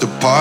The wants.